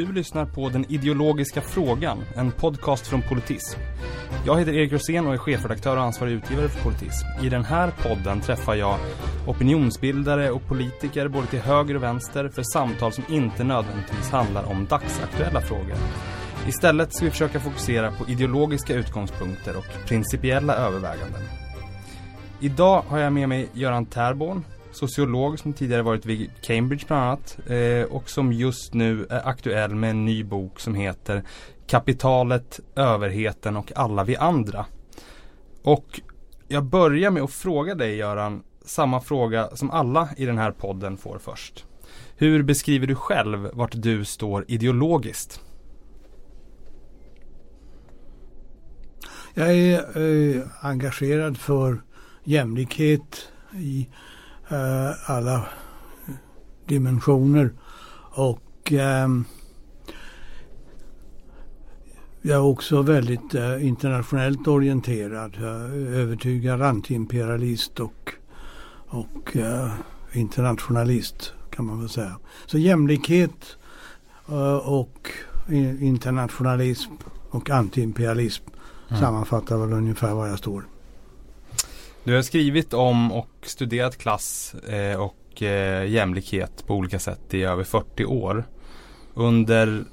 Du lyssnar på Den ideologiska frågan, en podcast från Politism. Jag heter Erik Rosén och är chefredaktör och ansvarig utgivare för Politism. I den här podden träffar jag opinionsbildare och politiker både till höger och vänster för samtal som inte nödvändigtvis handlar om dagsaktuella frågor. Istället ska vi försöka fokusera på ideologiska utgångspunkter och principiella överväganden. Idag har jag med mig Göran Tärborn, sociolog som tidigare varit vid Cambridge bland annat eh, och som just nu är aktuell med en ny bok som heter Kapitalet, överheten och alla vi andra. Och jag börjar med att fråga dig Göran, samma fråga som alla i den här podden får först. Hur beskriver du själv vart du står ideologiskt? Jag är eh, engagerad för jämlikhet i eh, alla dimensioner. Och eh, jag är också väldigt eh, internationellt orienterad. övertygad antiimperialist och, och eh, internationalist kan man väl säga. Så jämlikhet eh, och internationalism och antiimperialism mm. sammanfattar väl ungefär var jag står. Du har skrivit om och studerat klass eh, och eh, jämlikhet på olika sätt i över 40 år. Under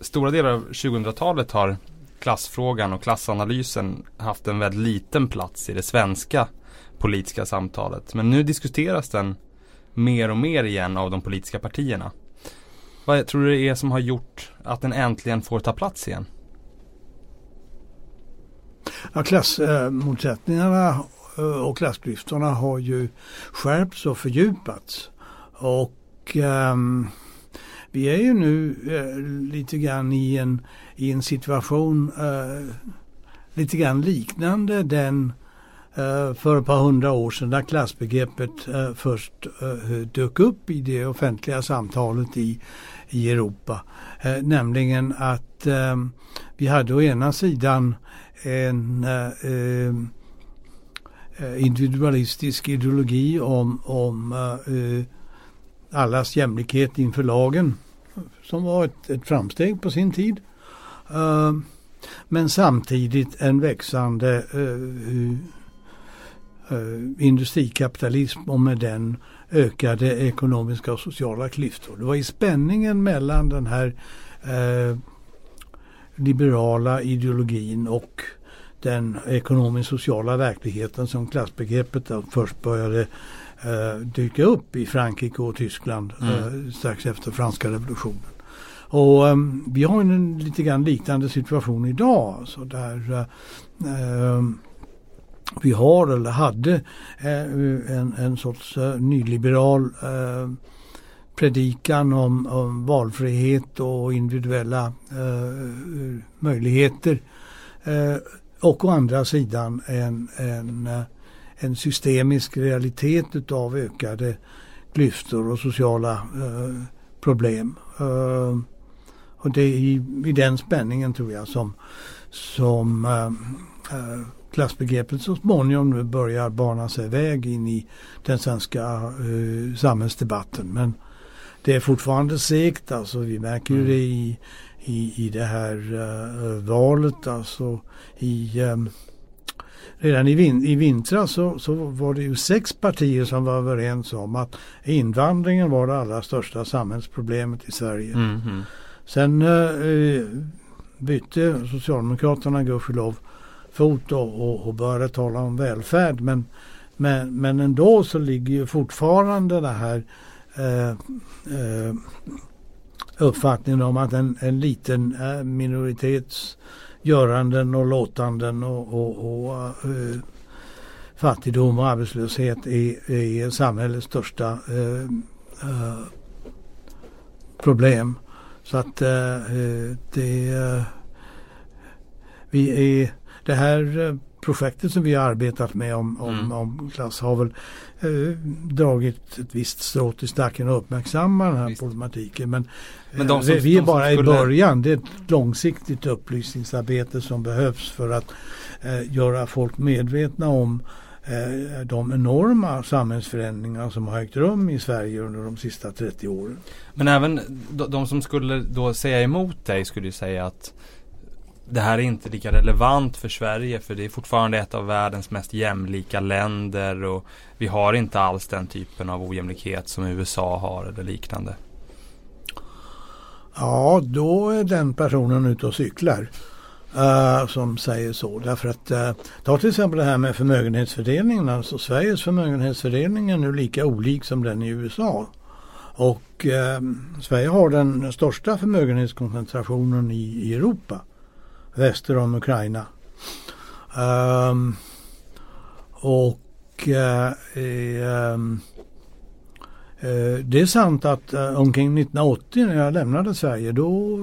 stora delar av 2000-talet har klassfrågan och klassanalysen haft en väldigt liten plats i det svenska politiska samtalet. Men nu diskuteras den mer och mer igen av de politiska partierna. Vad tror du det är som har gjort att den äntligen får ta plats igen? Ja, klassmotsättningarna eh, Eh, och klassklyftorna har ju skärpts och fördjupats. Och um, vi är ju nu uh, lite grann i en, i en situation uh, lite grann liknande den uh, för ett par hundra år sedan när klassbegreppet först dök upp i det offentliga samtalet i, i Europa. nämligen att ehm, vi hade å ena sidan en Eh, ehm, Eh, individualistisk ideologi om, om eh, allas jämlikhet inför lagen som var ett, ett framsteg på sin tid. Eh, men samtidigt en växande eh, eh industrikapitalism och med den ökade ekonomiska och sociala klyftor. Det var i spänningen mellan den här eh, liberala ideologin och den ekonomiskt sociala verkligheten som klassbegreppet först började eh, dyka upp i Frankrike och Tyskland mm. eh, strax efter franska revolutionen. Och um, vi har en lite grann liknande situation idag. Så där uh, vi har eller hade uh, en, en sorts nyliberal predikan om, om, valfrihet och individuella möjligheter och å andra sidan en, en, eh, en systemisk realitet utav ökade klyftor och sociala eh, problem. Eh, och det är i, i, den spänningen tror jag som, som eh, eh klassbegreppet så småningom nu börjar bana sig väg in i den svenska eh, samhällsdebatten. Men det är fortfarande segt alltså. Vi märker ju mm. det i i, i det här uh, valet. Alltså i, um, redan i, vin, i vintras så, så var det ju sex partier som var överens om att invandringen var det allra största samhällsproblemet i Sverige. Mm -hmm. Sen uh, bytte Socialdemokraterna gudskelov fot och, och, och började tala om välfärd. Men, men, men ändå så ligger ju fortfarande det här eh, eh, uppfattningen om att en, en liten eh, minoritets göranden och låtanden och, och, och äh, fattigdom och arbetslöshet är, är samhällets största äh, problem. Så att det vi är det här projektet som vi har arbetat med om, om, mm. om klass har väl eh, dragit ett visst strå till stacken och uppmärksammar den här Visst. problematiken. Men, Men de eh, som, vi är bara skulle... i början. Det är ett långsiktigt upplysningsarbete som behövs för att eh, göra folk medvetna om eh, de enorma samhällsförändringar som har ägt rum i Sverige under de sista 30 åren. Men även de, de som skulle då säga emot dig skulle ju säga att det här är inte lika relevant för Sverige för det är fortfarande ett av världens mest jämlika länder och vi har inte alls den typen av ojämlikhet som USA har eller liknande. Ja, då är den personen ute och cyklar. Uh, som säger så. Därför att uh, ta till exempel det här med förmögenhetsfördelningen. Alltså Sveriges förmögenhetsfördelning är nu lika olik som den i USA. Och eh, Sverige har den största förmögenhetskoncentrationen i, i Europa. Väster om Ukraina. Um, och um, det är sant att omkring 1980 när jag lämnade Sverige då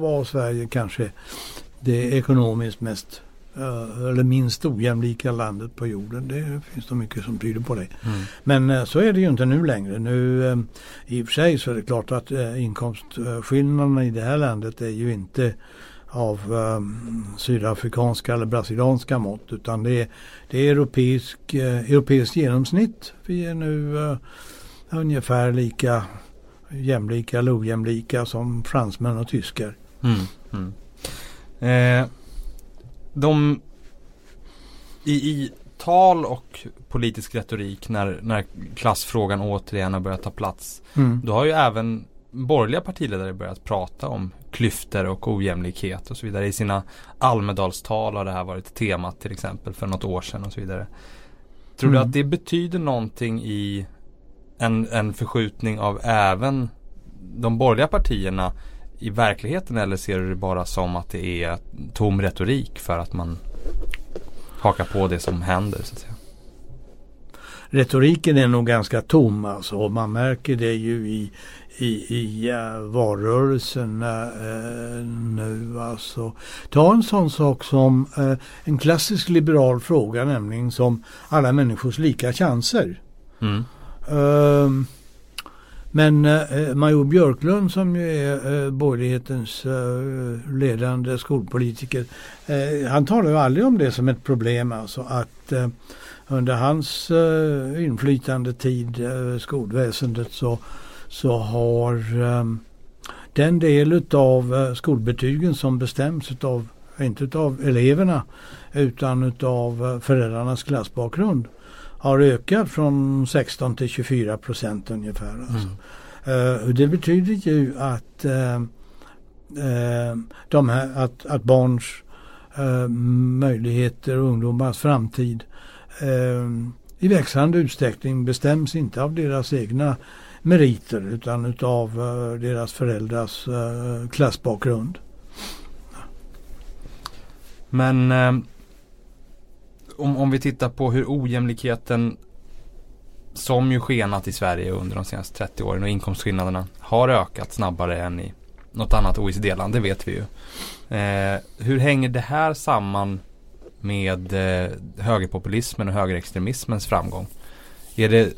var Sverige kanske det ekonomiskt mest eller minst ojämlika landet på jorden. Det finns det mycket som tyder på det. Mm. Men så är det ju inte nu längre. Nu i och för sig så är det klart att inkomstskillnaderna i det här landet är ju inte av um, sydafrikanska eller brasilianska mått utan det är, det är europeisk, uh, europeiskt genomsnitt. Vi är nu uh, ungefär lika jämlika eller ojämlika som fransmän och tyskar. Mm. Mm. Eh, de i, i tal och politisk retorik när, när klassfrågan återigen har börjat ta plats. Mm. Då har ju även borgerliga partiledare börjat prata om klyftor och ojämlikhet och så vidare. I sina Almedalstal har det här varit temat till exempel för något år sedan och så vidare. Tror mm. du att det betyder någonting i en, en förskjutning av även de borgerliga partierna i verkligheten eller ser du det bara som att det är tom retorik för att man hakar på det som händer så att säga? Retoriken är nog ganska tom alltså. Man märker det ju i, i, i uh, valrörelsen uh, nu. Alltså. Ta en sån sak som uh, en klassisk liberal fråga nämligen som alla människors lika chanser. Mm. Uh, men eh, Major Björklund som ju är eh, borgerlighetens eh, ledande skolpolitiker. Eh, han talar ju aldrig om det som ett problem alltså att under hans eh, inflytande tid skolväsendet så, så har eh, den del av skolbetygen som bestäms utav, inte utav eleverna utan utav föräldrarnas klassbakgrund har ökat från 16 till 24 procent ungefär. Alltså. Mm. Uh, det betyder ju att, uh, uh, de här, att, att barns möjligheter och ungdomars framtid i växande utsträckning bestäms inte av deras egna meriter utan av eh, deras föräldrars eh, klassbakgrund. Men eh, om, om vi tittar på hur ojämlikheten som ju skenat i Sverige under de senaste 30 åren och inkomstskillnaderna har ökat snabbare än i något annat OECD-land, det vet vi ju. Eh, hur hänger det här samman med eh, högerpopulismen och högerextremismens framgång? Är det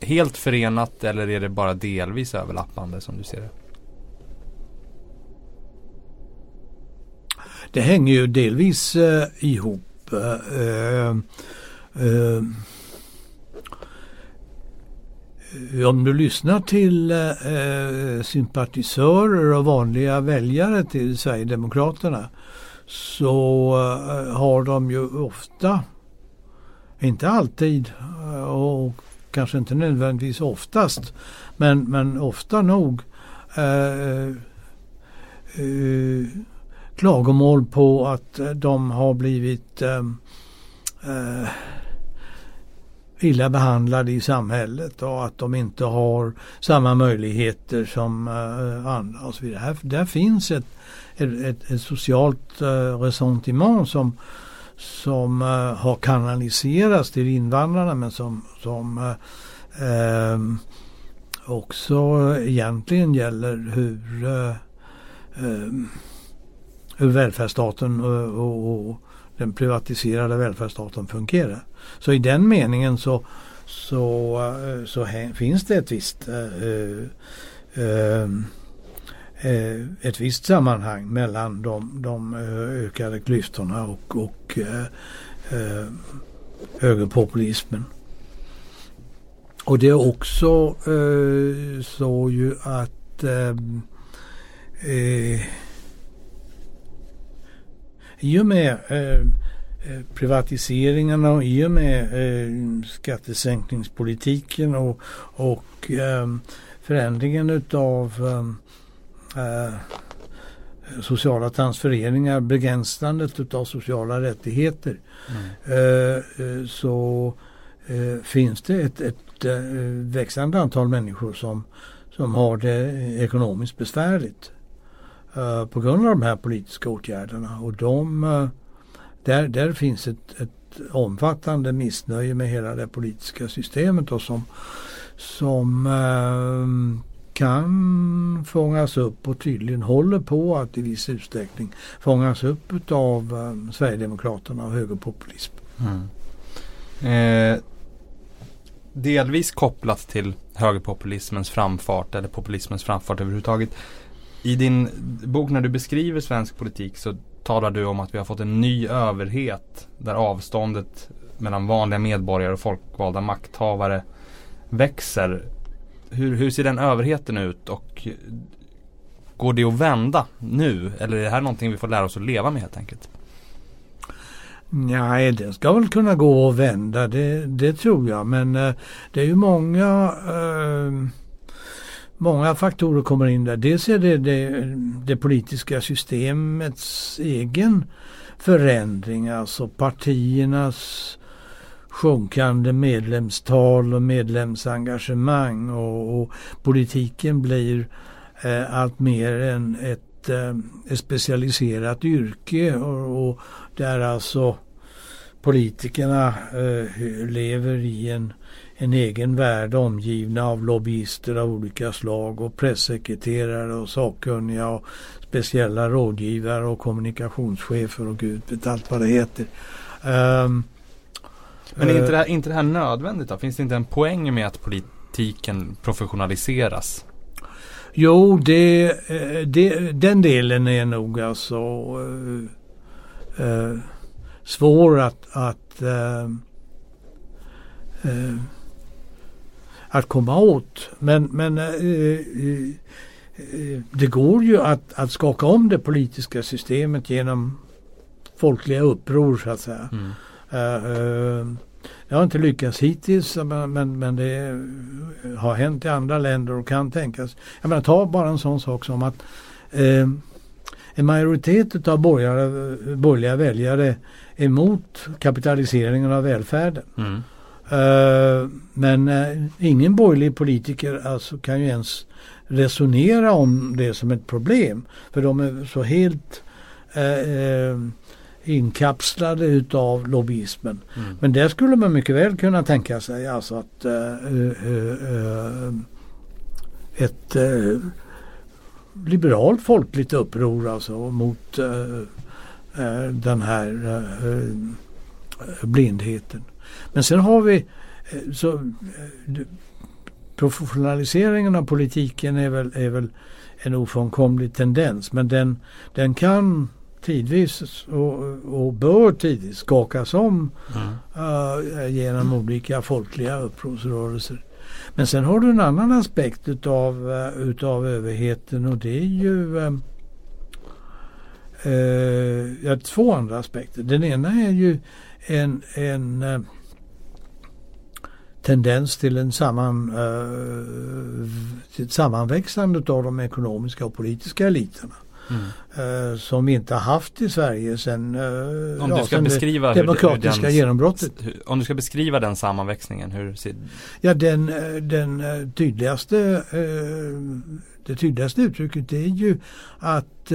helt förenat eller är det bara delvis överlappande som du ser det? Det hänger ju delvis eh, ihop eh, eh, eh, om du lyssnar till eh, sympatisörer och vanliga väljare till Sverigedemokraterna så eh, har de ju ofta, inte alltid och kanske inte nödvändigtvis oftast, men, men ofta nog eh, eh, klagomål på att de har blivit eh, eh, illa behandlade i samhället och att de inte har samma möjligheter som eh, andra och så vidare. Här, där finns ett, ett, ett socialt eh, ressentiment som, som eh, har kanaliserats till invandrarna men som, som eh, eh, också egentligen gäller hur hur välfärdsstaten och, och, och, den privatiserade välfärdsstaten fungerar. Så i den meningen så, så, så finns det ett visst äh, äh, Eh, ett visst sammanhang mellan de, de eh, ökade klyftorna och, och eh, högerpopulismen. Och det är också eh, så ju att eh, eh, i och med eh, Eh, privatiseringarna och i och med eh, skattesänkningspolitiken och, och eh, förändringen utav eh, eh, sociala transfereringar, begränslandet utav sociala rättigheter mm. så finns det ett, ett växande antal människor som, som har det ekonomiskt besvärligt på grund av de här politiska åtgärderna och de där, där finns ett, ett omfattande missnöje med hela det politiska systemet och som, som eh, kan fångas upp och tydligen håller på att i viss utsträckning fångas upp av eh, Sverigedemokraterna och högerpopulism. Mm. Eh, delvis kopplat till högerpopulismens framfart eller populismens framfart överhuvudtaget. I din bok när du beskriver svensk politik så talar du om att vi har fått en ny överhet där avståndet mellan vanliga medborgare och folkvalda makthavare växer. Hur, hur ser den överheten ut och går det att vända nu? Eller är det här någonting vi får lära oss att leva med helt enkelt? Nej, det ska väl kunna gå att vända, det, det tror jag. Men eh, det är ju många eh, Många faktorer kommer in där. Dels är det det, det politiska systemets egen förändring, alltså partiernas sjunkande medlemstal och medlemsengagemang och, och politiken blir eh, allt mer än ett, eh, ett specialiserat yrke och, och där alltså politikerna eh, lever i en en egen värld omgivna av lobbyister av olika slag och pressekreterare och sakkunniga och speciella rådgivare och kommunikationschefer och gud vet allt vad det heter. Um, men är inte det, här, inte det här nödvändigt då? Finns det inte en poäng med att politiken professionaliseras? Jo, det, eh, det, den delen är nog alltså uh, uh, svår att, att uh, att komma åt. Men, men eh, eh, eh, det går ju att, att skaka om det politiska systemet genom folkliga uppror så att säga. Mm. Det har inte lyckats hittills men, men, men, det har hänt i andra länder och kan tänkas. Jag menar ta bara en sån sak som att uh, en majoritet av borgerliga väljare är emot kapitaliseringen av välfärden. Mm. Uh, men uh, ingen borgerlig politiker alltså kan ju ens resonera om det som ett problem. För de är så helt uh, inkapslade utav lobbyismen. Mm. Men där skulle man mycket väl kunna tänka sig alltså att ett liberalt folkligt uppror alltså mot den här blindheten. Men sen har vi så professionaliseringen av politiken är väl, är väl en ofrånkomlig tendens. Men den, den kan tidvis och, och bör tidvis skakas om mm. uh, genom olika folkliga upprorsrörelser. Men sen har du en annan aspekt utav, uh, utav överheten och det är ju uh, uh, två andra aspekter. Den ena är ju en, en tendens till en samman, ett sammanväxande av de ekonomiska och politiska eliterna. Mm. Uh, som vi inte har haft i Sverige sedan, uh, om ja, du ska beskriva det demokratiska den, genombrottet. Om du ska beskriva den sammanväxningen, hur ser Ja den, den tydligaste det tydligaste uttrycket är ju att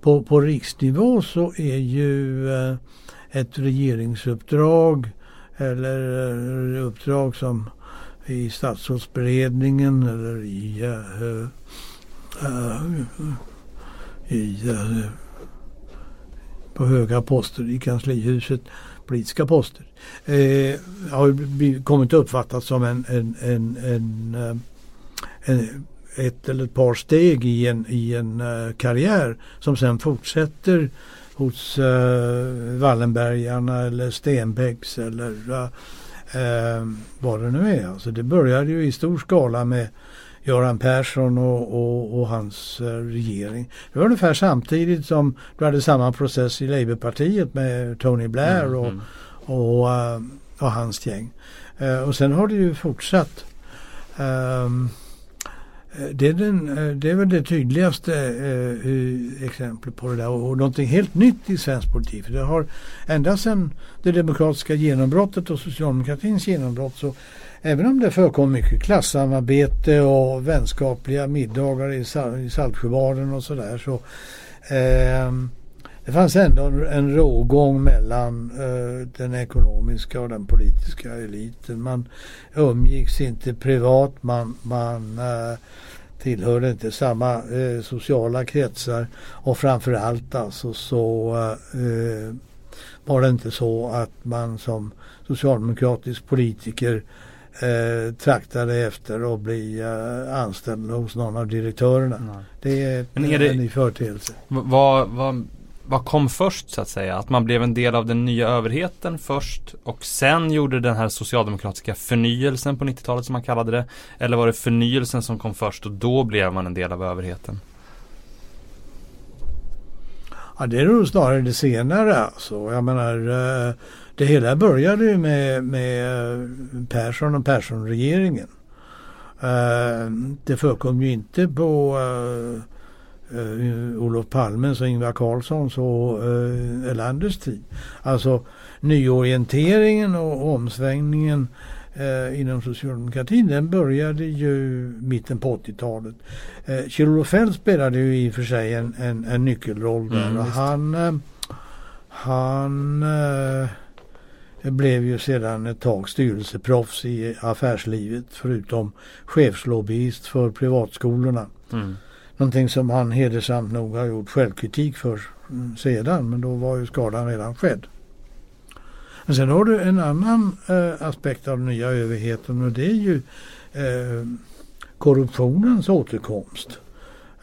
på, på riksnivå så är ju ett regeringsuppdrag eller eh, uppdrag som i statsrådsberedningen eller i, uh, uh, i eh, på höga poster i kanslihuset, politiska poster. Eh, har kommit att uppfattas som en, en, en, en, eh, en, ett eller ett par steg i en, i en eh, karriär som sen fortsätter hos eh, Wallenbergarna eller Stenbecks eller eh, vad det nu är. Alltså det började ju i stor skala med Göran Persson och, och, och hans uh, regering. Det var ungefär samtidigt som du hade samma process i Labourpartiet med Tony Blair och, mm. och, och, hans gäng. och sen har det ju fortsatt. Um, Eh, det är, den, eh, det är väl det tydligaste eh, exemplet på det där och, och någonting helt nytt i svensk politik. För det har ända sedan det demokratiska genombrottet och socialdemokratins genombrott så även om det förekom mycket klassamarbete och vänskapliga middagar i, i Saltsjöbaden och sådär så eh, det fanns ändå en rågång mellan eh, den ekonomiska och den politiska eliten. Man umgicks inte privat, man, man eh, tillhörde inte samma eh, sociala kretsar och framförallt alltså så eh, var det inte så att man som socialdemokratisk politiker eh, traktade efter att bli eh, anställd hos någon av direktörerna. Nej. Det är, Men är det, en ny företeelse. Vad, vad vad kom först så att säga? Att man blev en del av den nya överheten först och sen gjorde den här socialdemokratiska förnyelsen på 90-talet som man kallade det? Eller var det förnyelsen som kom först och då blev man en del av överheten? Ja, det är nog snarare det senare alltså. Jag menar, eh, det hela började ju med, med Persson och Persson-regeringen. Eh, det förekom ju inte på eh, uh, Olof Palmes och Ingvar Carlssons och uh, Erlanders tid. Alltså nyorienteringen och omsvängningen uh, inom socialdemokratin den började ju mitten på 80-talet. Uh, Kjell-Olof Feldt spelade ju i och för sig en, en, en nyckelroll där mm, och han, uh, blev ju sedan ett tag styrelseproffs i affärslivet förutom chefslobbyist för privatskolorna. Mm. Någonting som han hedersamt nog har gjort självkritik för sedan men då var ju skadan redan skedd. Men sen har du en annan eh, aspekt av den nya överheten och det är ju eh, korruptionens återkomst.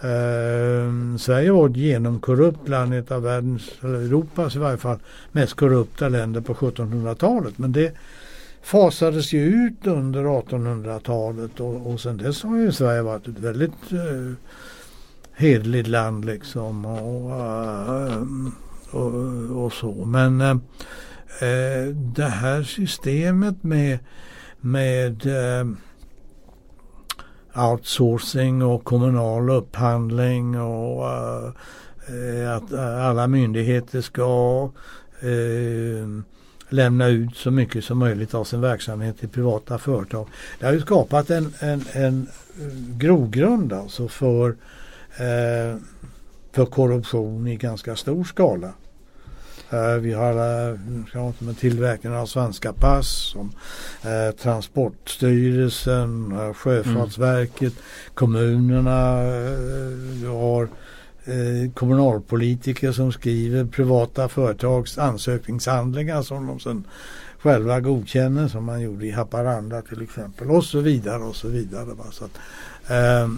Eh, Sverige var ett genomkorrupt land, ett av världens, eller Europas i varje fall, mest korrupta länder på 1700-talet. Men det fasades ju ut under 1800-talet och, och sen dess har ju Sverige varit ett väldigt eh, hedligt land liksom och, och, eh, och, och så. Men eh, eh, det här systemet med, med eh, outsourcing och kommunal upphandling och äh, att alla myndigheter ska eh, lämna ut så mycket som möjligt av sin verksamhet till privata företag. Det har ju skapat en, en, en grogrund alltså för eh, för korruption i ganska stor skala. Eh, vi har eh, tillverkningen av svenska pass som eh, Transportstyrelsen, Sjöfartsverket, mm. kommunerna. Vi har kommunalpolitiker som skriver privata företags ansökningshandlingar som de sen själva godkänner som man gjorde i Haparanda till exempel och så vidare och så vidare. Så att, eh,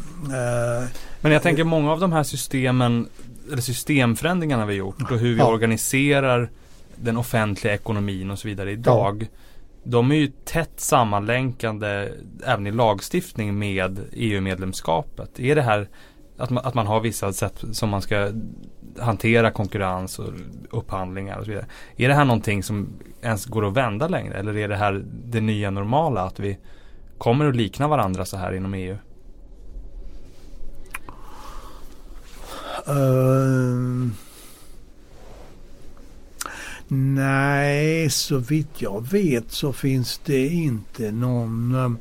Men jag tänker många av de här systemen eller systemförändringarna vi gjort och hur vi ja. organiserar den offentliga ekonomin och så vidare idag. Ja. De är ju tätt sammanlänkande även i lagstiftning med EU-medlemskapet. Är det här att man, att man har vissa sätt som man ska hantera konkurrens och upphandlingar och så vidare. Är det här någonting som ens går att vända längre eller är det här det nya normala att vi kommer att likna varandra så här inom EU? Uh, ehm, nej, så vitt jag vet så finns det inte någon uh,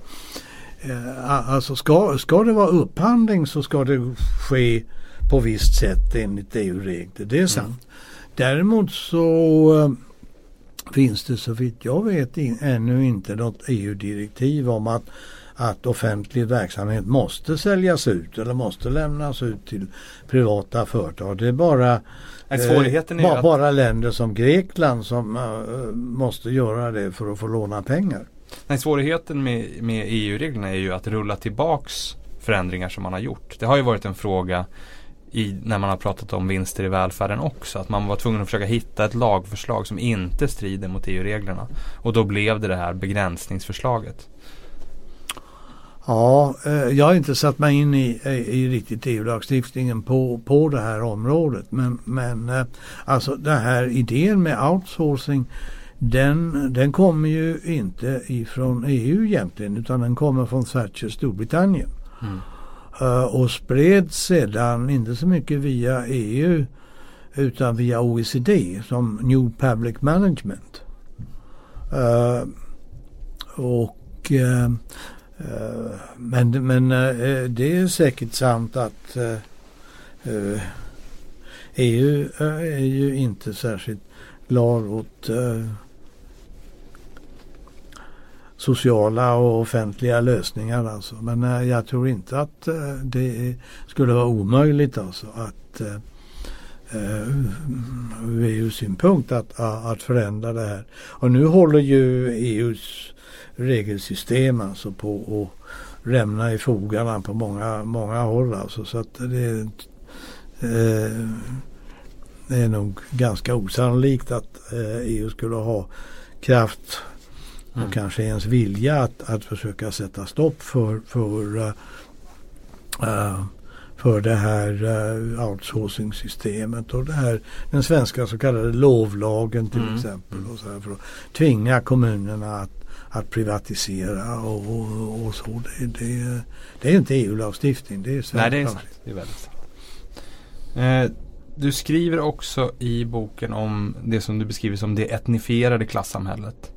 Alltså ska, ska det vara upphandling så ska det ske på visst sätt enligt EU-regler. Det är sant. Mm. Däremot så uh, finns det så vitt jag vet in, ännu inte något EU-direktiv om att att offentlig verksamhet måste säljas ut eller måste lämnas ut till privata företag. Det är bara, svårigheten eh, att... bara länder som Grekland som uh, måste göra det för att få låna pengar. Nej, svårigheten med, med EU-reglerna är ju att rulla tillbaks förändringar som man har gjort. Det har ju varit en fråga i, när man har pratat om vinster i välfärden också. Att man var tvungen att försöka hitta ett lagförslag som inte strider mot EU-reglerna. Och då blev det det här begränsningsförslaget. Ja, eh, jag har inte satt mig in i, i, i riktigt EU-lagstiftningen på, på det här området. Men, men eh, alltså den här idén med outsourcing den, den kommer ju inte ifrån EU egentligen utan den kommer från Thatchers Storbritannien. Mm. Uh, och spreds sedan inte så mycket via EU utan via OECD som New Public Management. Och men men eh, det är säkert sant att eh, eh, EU är ju inte särskilt glad åt sociala och offentliga lösningar. Alltså. Men äh, jag tror inte att äh, det skulle vara omöjligt alltså att äh, ur EU-synpunkt att, att förändra det här. Och nu håller ju EUs regelsystem alltså på att rämna i fogarna på många, många håll. Alltså. Så att det, eh, det är nog ganska osannolikt att eh, EU skulle ha kraft Mm. Och kanske ens vilja att, att försöka sätta stopp för, för, uh, för det här uh, outsourcing-systemet och det här, den svenska så kallade lovlagen till mm. exempel. Och så här, för att tvinga kommunerna att, att privatisera och, och, och så. Det, det, det är inte EU-lagstiftning, det är svensk Nej, det är sant. Det är väldigt sant. Eh, du skriver också i boken om det som du beskriver som det etnifierade klassamhället.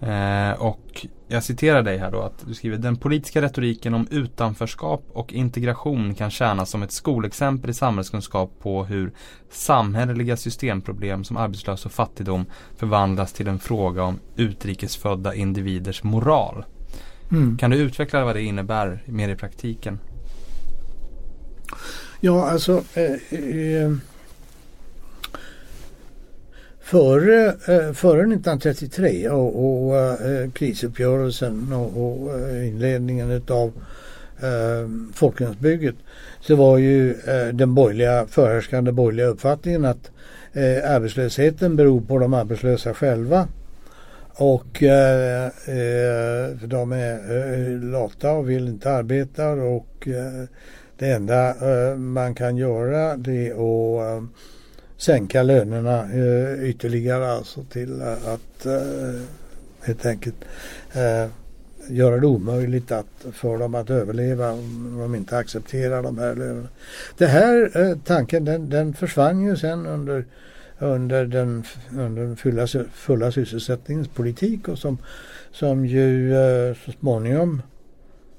Eh, och jag citerar dig här då att du skriver Den politiska retoriken om utanförskap och integration kan tjäna som ett skolexempel i samhällskunskap på hur samhälleliga systemproblem som arbetslöshet och fattigdom förvandlas till en fråga om utrikesfödda individers moral. Mm. Kan du utveckla vad det innebär mer i praktiken? Ja, alltså eh, eh, före, eh, före 1933 och, och eh, krisuppgörelsen och, och eh, inledningen utav eh, folkhemsbygget så var ju eh, den borgerliga, förhärskande borgerliga uppfattningen att eh, arbetslösheten beror på de arbetslösa själva. Och eh, för de är eh, lata och vill inte arbeta och det enda man kan göra det är att sänka lönerna eh, ytterligare alltså till eh, att eh, helt enkelt eh, göra det omöjligt att, för dem att överleva om de inte accepterar de här lönerna. Den här eh, tanken den, den försvann ju sen under, under den, under den fulla, fulla sysselsättningens politik och som, som ju eh, så småningom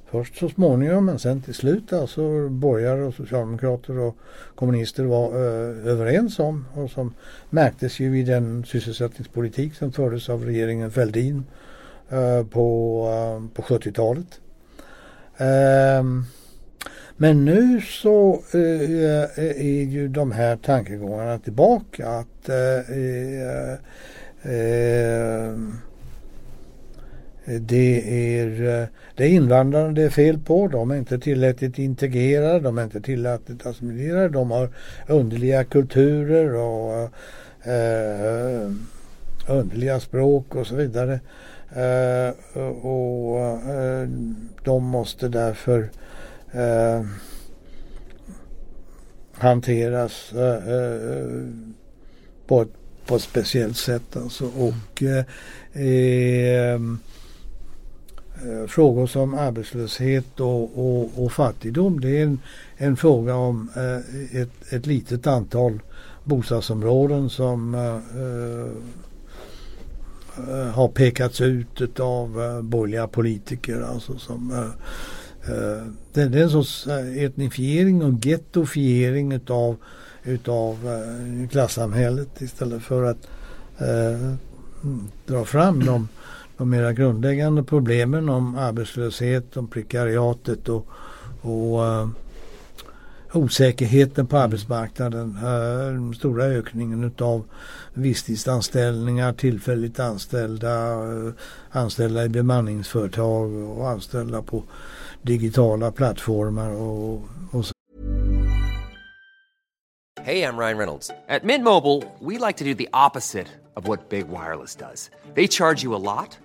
först så småningom men sen till slut alltså borgare och socialdemokrater och kommunister var eh, överens om och som märktes ju i den sysselsättningspolitik som fördes av regeringen Fälldin eh, på, eh, på 70-talet. Ehm, men nu så eh, är ju de här tankegångarna tillbaka att eh, eh, eh Eh, det är, eh, det är invandrarna det är fel på. De är inte tillräckligt integrerade. De är inte tillräckligt assimilerade. De har underliga kulturer och eh, eh underliga språk och så vidare. Eh, och eh, de måste därför eh, hanteras eh, på ett, på ett speciellt sätt. Alltså. Och Eh, Eh, frågor som arbetslöshet och, och, och, fattigdom det är en, en fråga om eh, ett, ett litet antal bostadsområden som eh, eh har pekats ut av eh, borgerliga politiker. Alltså som, det, är en sorts etnifiering och gettofiering utav, utav klassamhället istället för att dra fram de de mera grundläggande problemen om arbetslöshet, om prekariatet och, och uh, osäkerheten på arbetsmarknaden. Uh, den stora ökningen utav visstidsanställningar, tillfälligt anställda, uh, anställda i bemanningsföretag och anställda på digitala plattformar och, och så. jag I'm Ryan Reynolds. På Midmobile vill vi like to do opposite of vad Big Wireless gör. De you dig mycket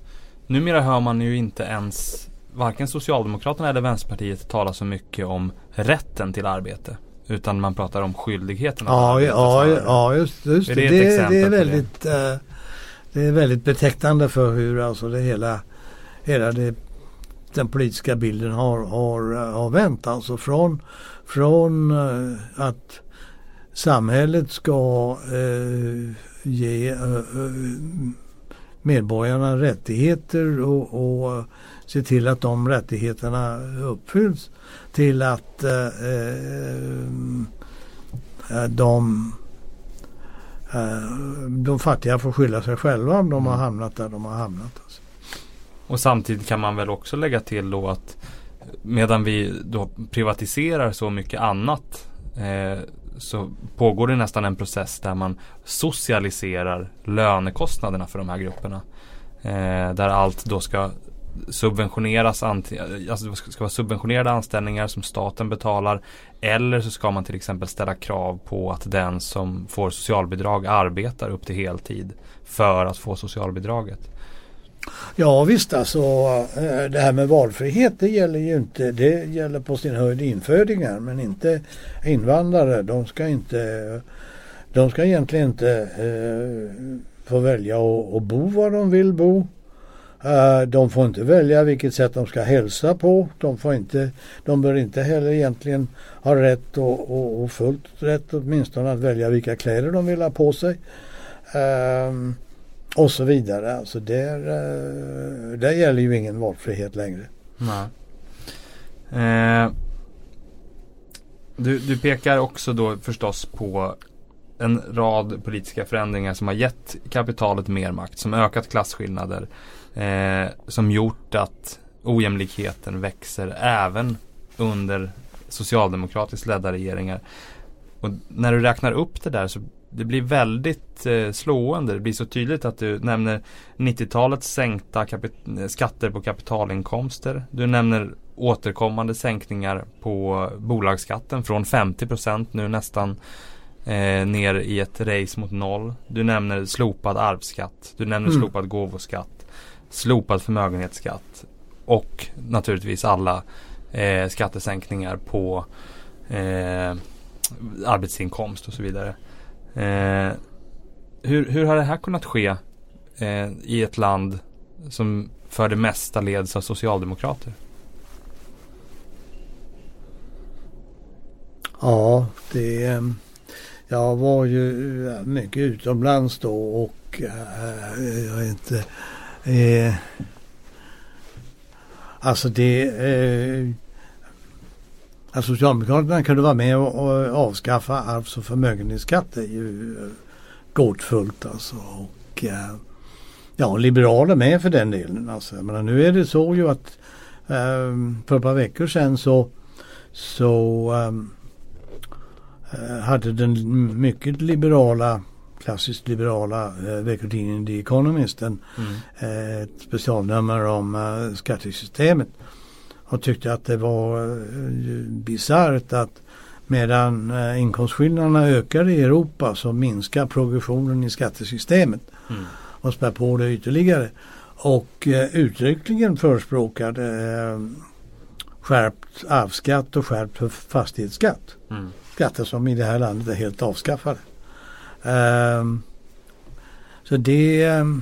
Numera hör man ju inte ens Varken Socialdemokraterna eller Vänsterpartiet tala så mycket om rätten till arbete Utan man pratar om skyldigheten att Ja, arbeta ja, ja just, just Är det. det Det, är på det? väldigt, eh, det är väldigt betecknande för hur alltså det hela, hela det, den politiska bilden har, har, har vänt. Alltså från, från eh, att samhället ska eh, ge eh, eh, medborgarna rättigheter och, och se till att de rättigheterna uppfylls till att eh, eh, de, eh, de fattiga får skylla sig själva om de har hamnat där de har hamnat. Alltså. Och samtidigt kan man väl också lägga till då att Medan vi då privatiserar så mycket annat eh, så pågår det nästan en process där man socialiserar lönekostnaderna för de här grupperna. Eh, Där allt då ska subventioneras Alltså det ska ska vara subventionerade anställningar som staten betalar. Eller så ska man till exempel ställa krav på att den som får socialbidrag arbetar upp till heltid För att få socialbidraget. Ja visst alltså eh, det här med valfrihet det gäller ju inte. Det gäller på sin höjd infödingar men inte invandrare. De ska inte de ska egentligen inte eh, få välja att bo var de vill bo. Eh, de får inte välja vilket sätt de ska hälsa på. De, får inte, de bör inte heller egentligen ha rätt och, och, och fullt rätt åtminstone att välja vilka kläder de vill ha på sig. Ehm, och så vidare. Alltså där, eh, där gäller ju ingen valfrihet längre. Nej. Eh, du, du pekar också då förstås på en rad politiska förändringar som har gett kapitalet mer makt, som ökat klasskillnader, eh, som gjort att ojämlikheten växer även under socialdemokratiskt ledda regeringar. Och när du räknar upp det där så det blir väldigt eh, slående. Det blir så tydligt att du nämner 90-talets sänkta skatter på kapitalinkomster. Du nämner återkommande sänkningar på bolagsskatten från 50% nu nästan eh, ner i ett race mot noll. Du nämner slopad arvsskatt. Du nämner Mm. slopad gåvoskatt. Slopad förmögenhetsskatt. Och naturligtvis alla eh, skattesänkningar på eh, arbetsinkomst och så vidare. Eh, hur, hur har det här kunnat ske eh, i ett land som för det mesta leds av socialdemokrater? Ja, det eh, Jag var ju eh, mycket utomlands då och äh, jag är inte Äh, Alltså det Äh, att Socialdemokraterna kunde vara med och, och avskaffa arvs och förmögenhetsskatt är ju eh, gåtfullt alltså. Och, eh, ja, liberaler med för den delen. Alltså. Menar, nu är det så ju att eh, för ett par veckor sedan så, så eh, hade den mycket liberala klassiskt liberala eh, veckotidningen The Economist en, Mm. ett specialnummer om eh, skattesystemet och tyckte att det var eh, bisarrt att medan eh, inkomstskillnaderna ökar i Europa så minskar progressionen i skattesystemet Mm. och spär på det ytterligare. Och eh, uttryckligen förespråkade skärpt arvsskatt och skärpt fastighetsskatt. Mm. Skatter som i det här landet är helt avskaffade. Ehm, så det ehm,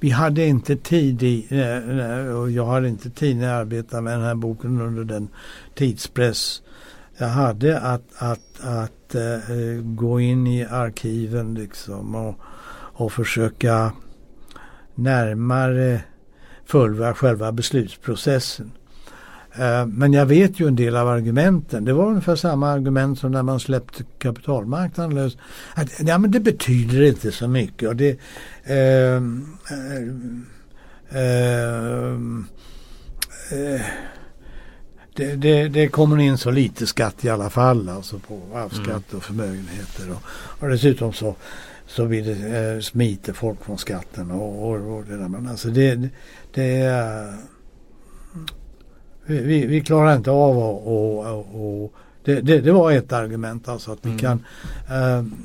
vi hade inte tid i, eh, eh, och jag hade inte tid när jag arbetade med den här boken under den tidspress jag hade att, att, att eh, gå in i arkiven liksom och, och försöka närmare följa själva beslutsprocessen. Eh, men jag vet ju en del av argumenten. Det var ungefär samma argument som när man släppte kapitalmarknaden lös. Att, ja, men det betyder inte så mycket. Och det, ehm, eh, eh, eh, det, det, det, kommer in så lite skatt i alla fall. Alltså på arvsskatt och förmögenheter. Och, och dessutom så så blir det, eh, smiter folk från skatten och, och, och det där. Men alltså det, det, det är vi, vi klarar inte av att och, och, det, det, det, var ett argument alltså att vi mm. kan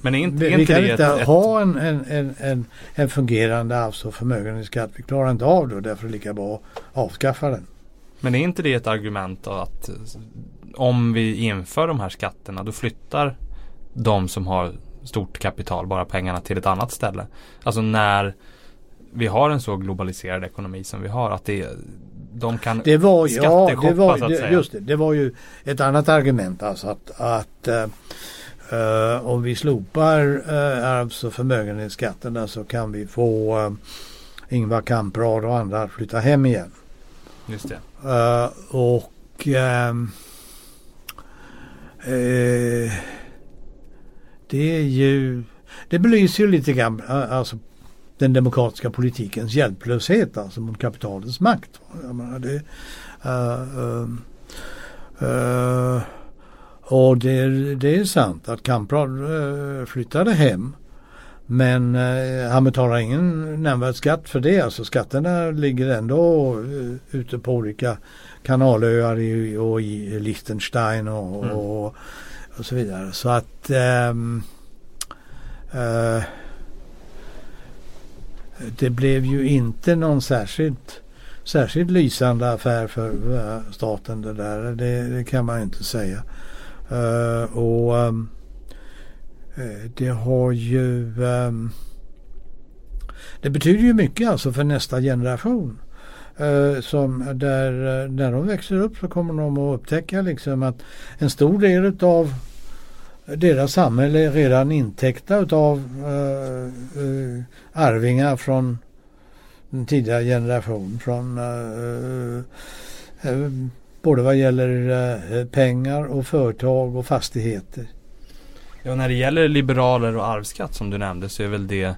Men inte, vi, vi kan inte ett, ha en, en, en, en fungerande arvs och förmögenhetsskatt. Vi klarar inte av det och därför är det lika bra att avskaffa den. Men är inte det ett argument att om vi inför de här skatterna då flyttar de som har stort kapital bara pengarna till ett annat ställe. Alltså när vi har en så globaliserad ekonomi som vi har att det, de kan det var, ja, det var, så att säga. Just det, det var ju ett annat argument alltså att, att uh, om vi slopar uh, arvs och förmögenhetsskatterna så kan vi få uh, Ingvar Kamprad och andra att flytta hem igen. Just det. Uh, och uh, det är ju det belyser ju lite grann alltså den demokratiska politikens hjälplöshet alltså mot kapitalets makt. Menar det, uh, uh, uh, och det, det, är sant att Kamprad flyttade hem. Men han betalar ingen nämnvärd skatt för det. Alltså skatterna ligger ändå ute på olika kanalöar i, och i Liechtenstein och, mm. och, och, så vidare. Så att um, det blev ju inte någon särskilt, särskilt lysande affär för eh, staten det där. Det, det, kan man inte säga. Uh, och um, det har ju um, det betyder ju mycket alltså för nästa generation. Uh, som där, när de växer upp så kommer de att upptäcka liksom att en stor del av deras samhälle är redan intäckta av uh, uh, arvingar från den tidigare generationen. Från, uh, både vad gäller pengar och företag och fastigheter. Ja, när det gäller liberaler och arvsskatt som du nämnde så är väl det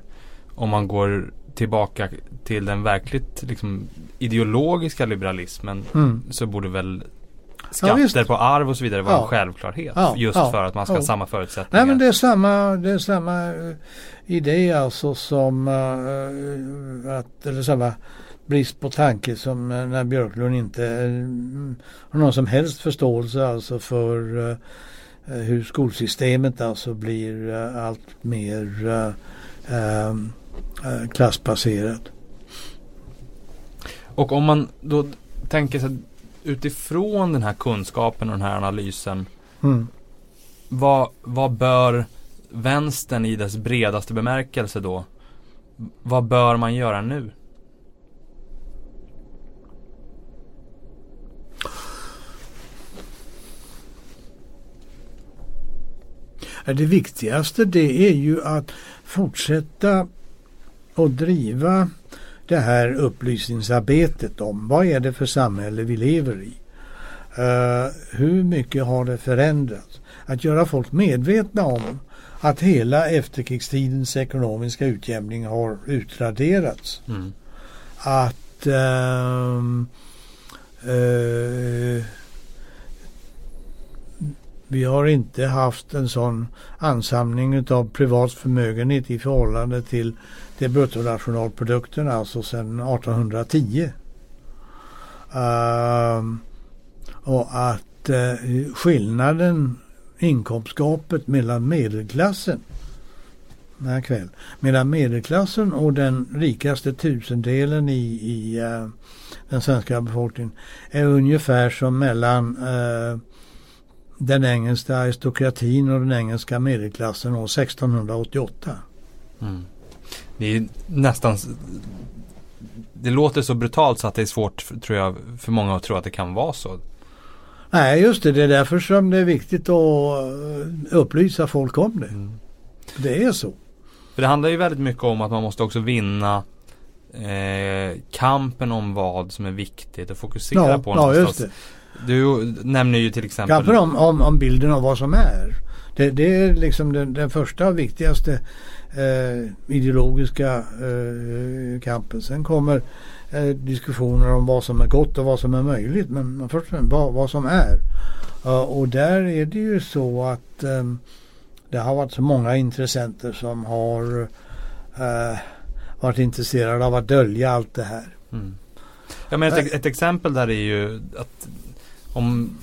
om man går tillbaka till den verkligt liksom, ideologiska liberalismen mm. så borde väl skatter ja, på arv och så vidare var ja. en självklarhet. Ja, just för att man ska ha samma förutsättningar. Nej men det är samma, det är samma uh, idé alltså som uh, att, eller samma brist på tanke som uh, när Björklund inte har någon som helst förståelse alltså för hur skolsystemet alltså blir allt mer klassbaserat. Och om man då tänker sig utifrån den här kunskapen och den här analysen mm. vad, vad bör vänstern i dess bredaste bemärkelse då vad bör man göra nu? Det viktigaste det är ju att fortsätta att driva det här upplysningsarbetet om vad är det för samhälle vi lever i. Uh, hur mycket har det förändrats? Att göra folk medvetna om att hela efterkrigstidens ekonomiska utjämning har utraderats. Mm. Att uh, uh, vi har inte haft en sån ansamling av privat förmögenhet i förhållande till det bruttonationalprodukten alltså sedan 1810. Uh, ehm, och att uh, skillnaden, inkomstgapet mellan medelklassen den kväll, mellan medelklassen och den rikaste tusendelen i, i uh, den svenska befolkningen är ungefär som mellan uh, den engelska aristokratin och den engelska medelklassen år 1688. Mm. Det är nästan Det låter så brutalt så att det är svårt tror jag för många att tro att det kan vara så. Nej just det, det är därför som det är viktigt att eh, upplysa folk om det. Mm. Det är så. För det handlar ju väldigt mycket om att man måste också vinna eh, kampen om vad som är viktigt att fokusera Ja, på. ja någonstans. just det. Du nämner ju till exempel Kampen om, om, om bilden av vad som är. Det, det är liksom den, den första och viktigaste eh, ideologiska eh, kampen. Sen kommer eh, diskussioner om vad som är gott och vad som är möjligt. Men, först och främst vad, vad som är. Ja, och där är det ju så att eh, det har varit så många intressenter som har eh, varit intresserade av att dölja allt det här. Mm. Ja, men ett, ett exempel där är ju att om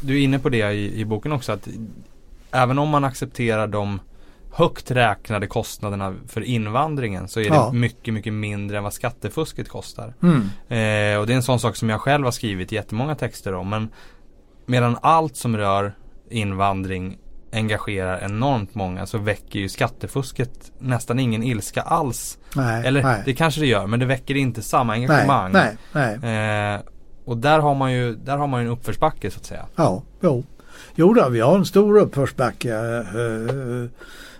du är inne på det i, i boken också att även om man accepterar de högt räknade kostnaderna för invandringen så är Ja. det mycket, mycket mindre än vad skattefusket kostar. Mm. Eh, och det är en sån sak som jag själv har skrivit jättemånga texter om. Men medan allt som rör invandring engagerar enormt många så väcker ju skattefusket nästan ingen ilska alls. Nej, Eller nej. det kanske det gör men det väcker inte samma nej, engagemang. nej, nej. Eh, och där har man ju där har man en uppförsbacke så att säga. Ja, jo. Jo då, vi har en stor uppförsbacke. Eh, eh,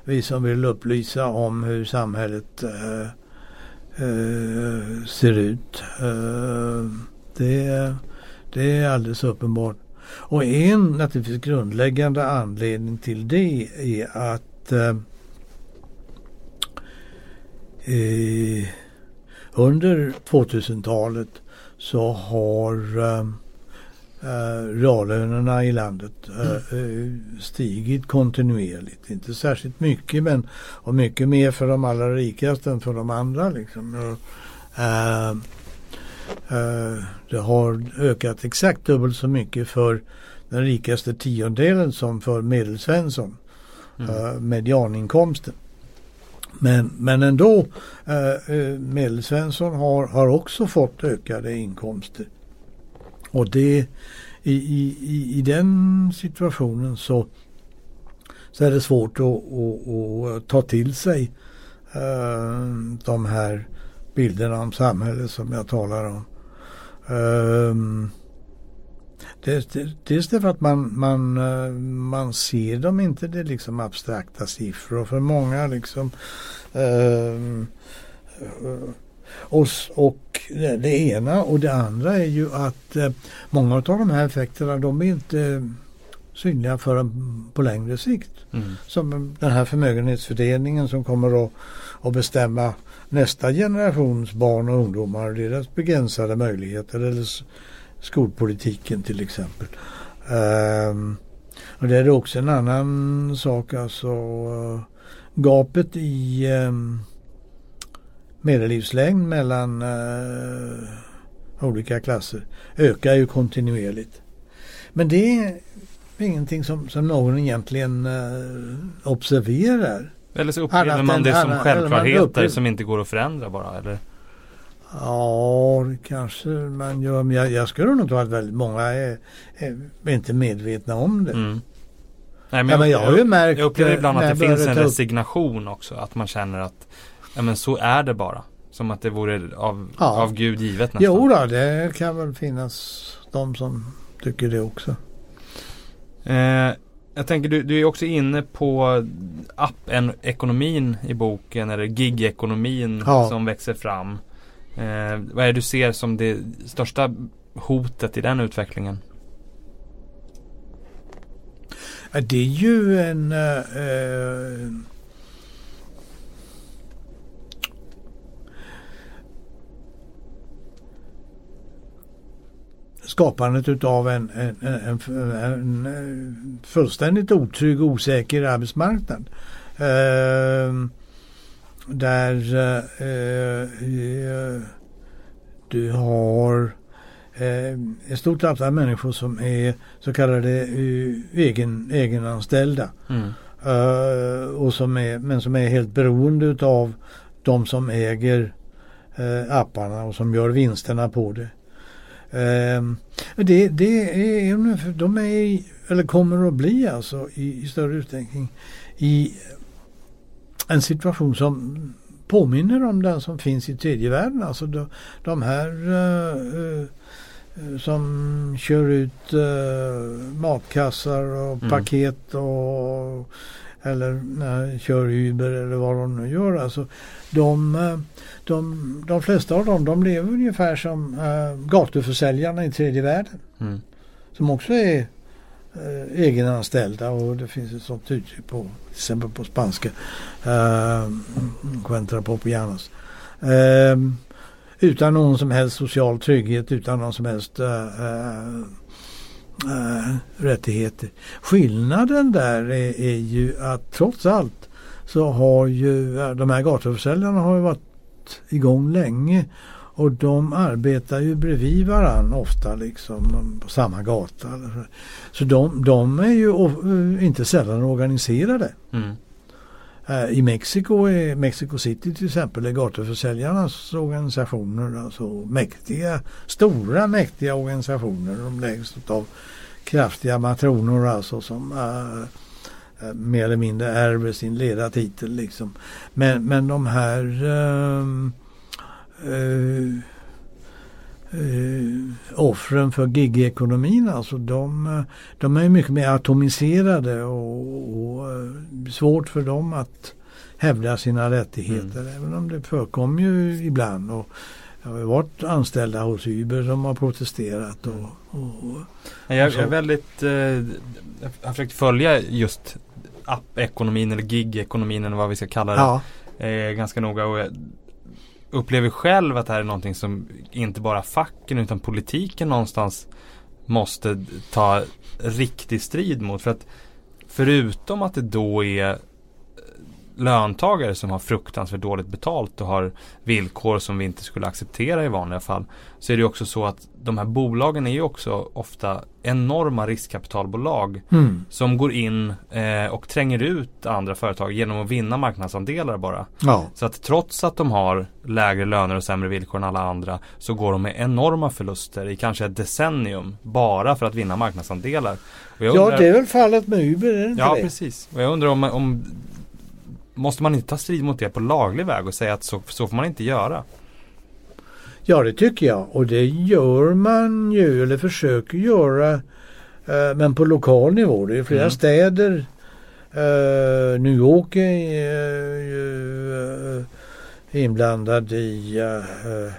vi som vill upplysa om hur samhället eh, eh, ser ut. Eh, det, det är alldeles uppenbart. Och en naturligtvis grundläggande anledning till det är att eh, eh under 2000-talet så har eh, eh, reallönerna i landet eh, eh, stigit kontinuerligt. Inte särskilt mycket men och mycket mer för de allra rikaste än för de andra. Liksom. Eh, eh, det har ökat exakt dubbelt så mycket för den rikaste tiondelen som för medelsvensson. Eh, medianinkomsten. Men, men ändå, eh, eh, medelsvensson har, har också fått ökade inkomster. Och det, i, i, i, i den situationen så, så är det svårt att, att, att ta till sig eh, de här bilderna om samhället som jag talar om. Eh, dels därför att man, man, eh, man ser dem inte, det är liksom abstrakta siffror. För många liksom eh, och, och det, ena och det andra är ju att eh, många av de här effekterna de är inte synliga förrän på längre sikt. Mm. Som den här förmögenhetsfördelningen som kommer att, att bestämma nästa generations barn och ungdomar och deras begränsade möjligheter eller skolpolitiken till exempel. Ehm, och det är också en annan sak alltså gapet i ehm, medellivslängd mellan eh, olika klasser ökar ju kontinuerligt. Men det är ingenting som, som någon egentligen eh, observerar. Eller så upplever man det som självklarheter som inte går att förändra bara eller? Ja, kanske man gör. Men jag, jag skulle nog tro att väldigt många är, är inte medvetna om det. Mm. Nej, Ja, men jag har ju märkt, jag upplever eh, ibland att jag det finns en resignation också. Att man känner att ja, men så är det bara. Som att det vore av, Ja. av Gud givet nästan. Jo då, det kan väl finnas de som tycker det också. Eh, jag tänker du, du är också inne på app-ekonomin i boken eller gig-ekonomin Ja. som växer fram. Eh, vad är det du ser som det största hotet i den utvecklingen? Det är ju en eh, eh, skapandet utav en, en, en, en, en fullständigt otrygg och osäker arbetsmarknad. Eh, där eh, eh, du har eh, ett stort antal människor som är så kallade eh, egen, egenanställda. Mm. Och som är, men som är helt beroende av de som äger apparna och som gör vinsterna på det. Det, det är de är, eller kommer att bli alltså i, i större utsträckning i en situation som påminner om den som finns i tredje världen. Alltså de, de här eh, eh, som kör ut eh, matkassar och Mm. paket och eller äh, kör Uber eller vad de nu gör. Alltså, de, de, de flesta av dem de lever ungefär som äh, gatuförsäljarna i tredje världen. Mm. Som också är eh, egenanställda och det finns ett sånt uttryck på till exempel på spanska. Eh, Quentra Popianos. Eh, utan någon som helst social trygghet, utan någon som helst eh, rättigheter. Skillnaden där är, är, ju att trots allt så har ju de här gatuförsäljarna har ju varit igång länge och de arbetar ju bredvid varann ofta liksom på samma gata. Så de, de är ju inte sällan organiserade. Mm. Eh, I Mexiko, är Mexico City till exempel, är gatuförsäljarnas organisationer alltså mäktiga, stora mäktiga organisationer. De läggs av kraftiga matroner alltså som uh, mer eller mindre ärver sin ledartitel liksom. Men, men de här uh, uh, uh, offren för gigekonomin alltså de, de är mycket mer atomiserade och, och uh, svårt för dem att hävda sina rättigheter. Mm. Även om det förekommer ju ibland. Och, det har varit anställda hos Uber som har protesterat. Och, och, och jag, jag är väldigt, eh, jag har försökt följa just app-ekonomin eller gig-ekonomin eller vad vi ska kalla det. Ja. Eh, ganska noga och jag upplever själv att det här är någonting som inte bara facken utan politiken någonstans måste ta riktig strid mot. För att förutom att det då är löntagare som har fruktansvärt dåligt betalt och har villkor som vi inte skulle acceptera i vanliga fall. Så är det också så att de här bolagen är ju också ofta enorma riskkapitalbolag mm. som går in eh, och tränger ut andra företag genom att vinna marknadsandelar bara. Ja. Så att trots att de har lägre löner och sämre villkor än alla andra så går de med enorma förluster i kanske ett decennium bara för att vinna marknadsandelar. Undrar, ja det är väl fallet med Uber, är det inte Ja det? precis. Och jag undrar om, om Måste man inte ta strid mot det på laglig väg och säga att så, så får man inte göra? Ja det tycker jag och det gör man ju eller försöker göra eh, men på lokal nivå. Det är flera mm. städer. Eh, New York är ju eh, inblandad i eh,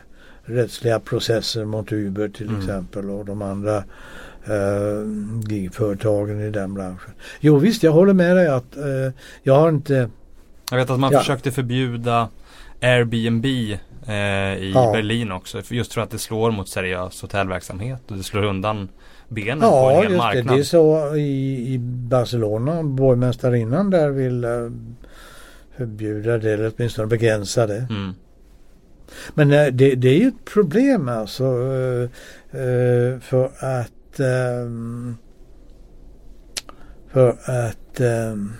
rättsliga processer mot Uber till mm. exempel och de andra uh, gigföretagen i den branschen. Jo visst, jag håller med dig att uh, jag har inte jag vet att man ja. försökte förbjuda Airbnb eh, i ja. Berlin också. Just för att det slår mot seriös hotellverksamhet och det slår undan benen ja, på en hel marknad. Ja, det. är så i, i Barcelona. Borgmästarinnan där vill uh, förbjuda det eller åtminstone begränsa det. Mm. Men uh, det, det, är ju ett problem alltså. Uh, för att um, för att um,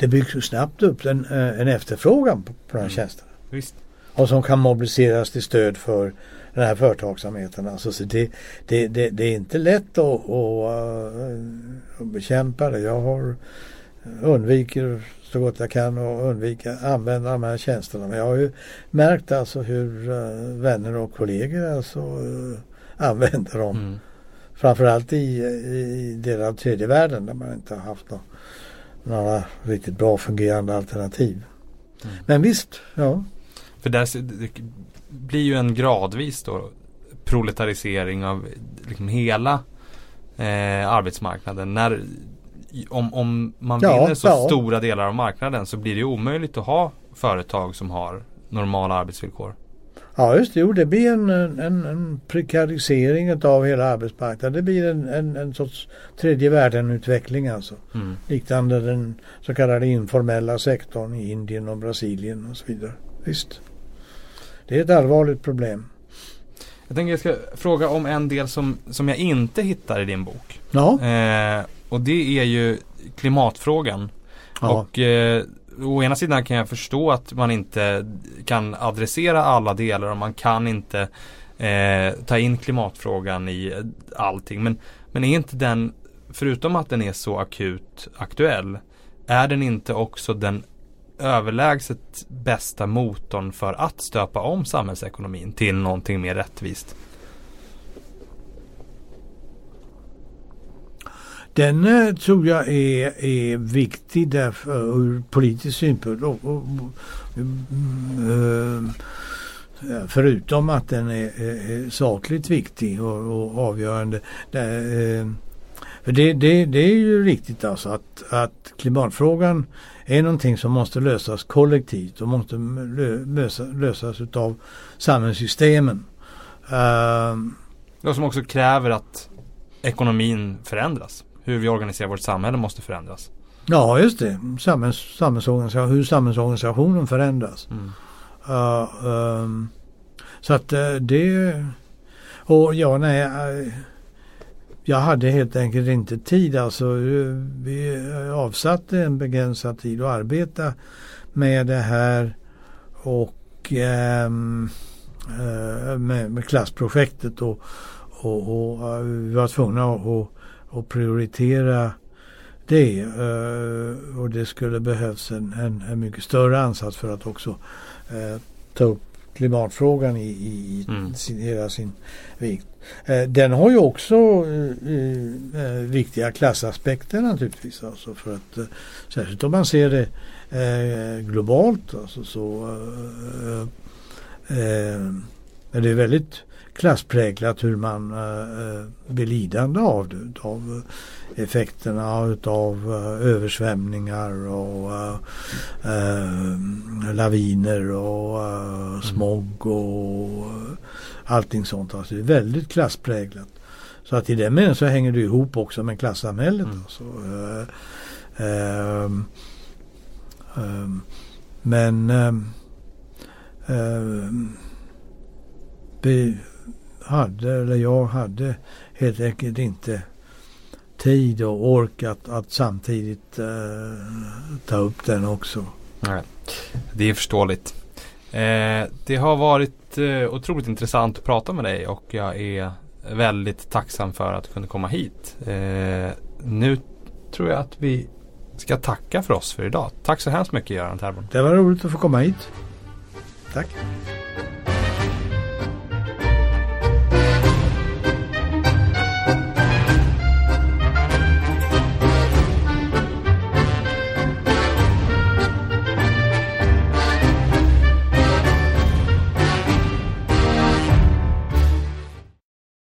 det byggs ju snabbt upp en, eh, en efterfrågan på, på de här mm. tjänsterna. Visst. Och som kan mobiliseras till stöd för den här företagsamheten. Alltså, så det, det, det, det är inte lätt att, att, att bekämpa det. Jag har undviker så gott jag kan och undvika använda de här tjänsterna. Men jag har ju märkt alltså hur vänner och kollegor alltså använder dem. Mm. Framförallt i, i delar av tredje världen där man inte har haft någon några riktigt bra fungerande alternativ. Mm. Men visst, ja. För där det blir ju en gradvis då proletarisering av liksom hela eh, arbetsmarknaden. När, om, om man ja, vinner så ja. stora delar av marknaden så blir det omöjligt att ha företag som har normala arbetsvillkor. Ja just det, jo, det blir en, en, en prekarisering av hela arbetsmarknaden. Det blir en, en, en sorts tredje världen-utveckling alltså. Mm. Liknande den så kallade informella sektorn i Indien och Brasilien och så vidare. Visst. Det är ett allvarligt problem. Jag tänker jag ska fråga om en del som, som jag inte hittar i din bok. Ja. Eh, och det är ju klimatfrågan. Ja. Och eh, å ena sidan kan jag förstå att man inte kan adressera alla delar och man kan inte eh, ta in klimatfrågan i eh, allting. Men, men är inte den, förutom att den är så akut aktuell, är den inte också den överlägset bästa motorn för att stöpa om samhällsekonomin till någonting mer rättvist? Den eh, tror jag är, är viktig därför, ur politisk synpunkt. Och, och, mm, eh, förutom att den är, är sakligt viktig och, och avgörande. Det, eh, för det, det, det är ju riktigt alltså att, att klimatfrågan är någonting som måste lösas kollektivt och måste lösa, lösas utav samhällssystemen. Uh, som också kräver att ekonomin förändras. Hur vi organiserar vårt samhälle måste förändras. Ja, just det. Samhälls, samhällsorganisation, hur samhällsorganisationen förändras. Mm. Uh, um, så att uh, det... Och ja, nej. Uh, jag hade helt enkelt inte tid. Alltså, vi avsatte en begränsad tid att arbeta med det här. Och um, med, med klassprojektet. Och, och, och vi var tvungna att och prioritera det. Uh, och det skulle behövs en, en, en, mycket större ansats för att också uh, ta upp klimatfrågan i, i mm. sin, hela sin vikt. Uh, den har ju också viktiga klassaspekter naturligtvis. Alltså för att, särskilt om man ser det globalt. Alltså så, men det är väldigt klasspräglat hur man äh, blir lidande av det. Av effekterna utav översvämningar och äh, laviner och äh, smog och allting sånt. Alltså det är väldigt klasspräglat. Så att i den meningen så hänger det ihop också med klassamhället. Mm. Alltså, ähm, ähm, men ähm, hade, eller jag hade helt enkelt inte tid och ork att, att samtidigt eh, ta upp den också. Nej, det är förståeligt. Eh, det har varit eh, otroligt intressant att prata med dig och jag är väldigt tacksam för att du kunde komma hit. Eh, nu tror jag att vi ska tacka för oss för idag. Tack så hemskt mycket Göran Terborn. Det var roligt att få komma hit. Tack.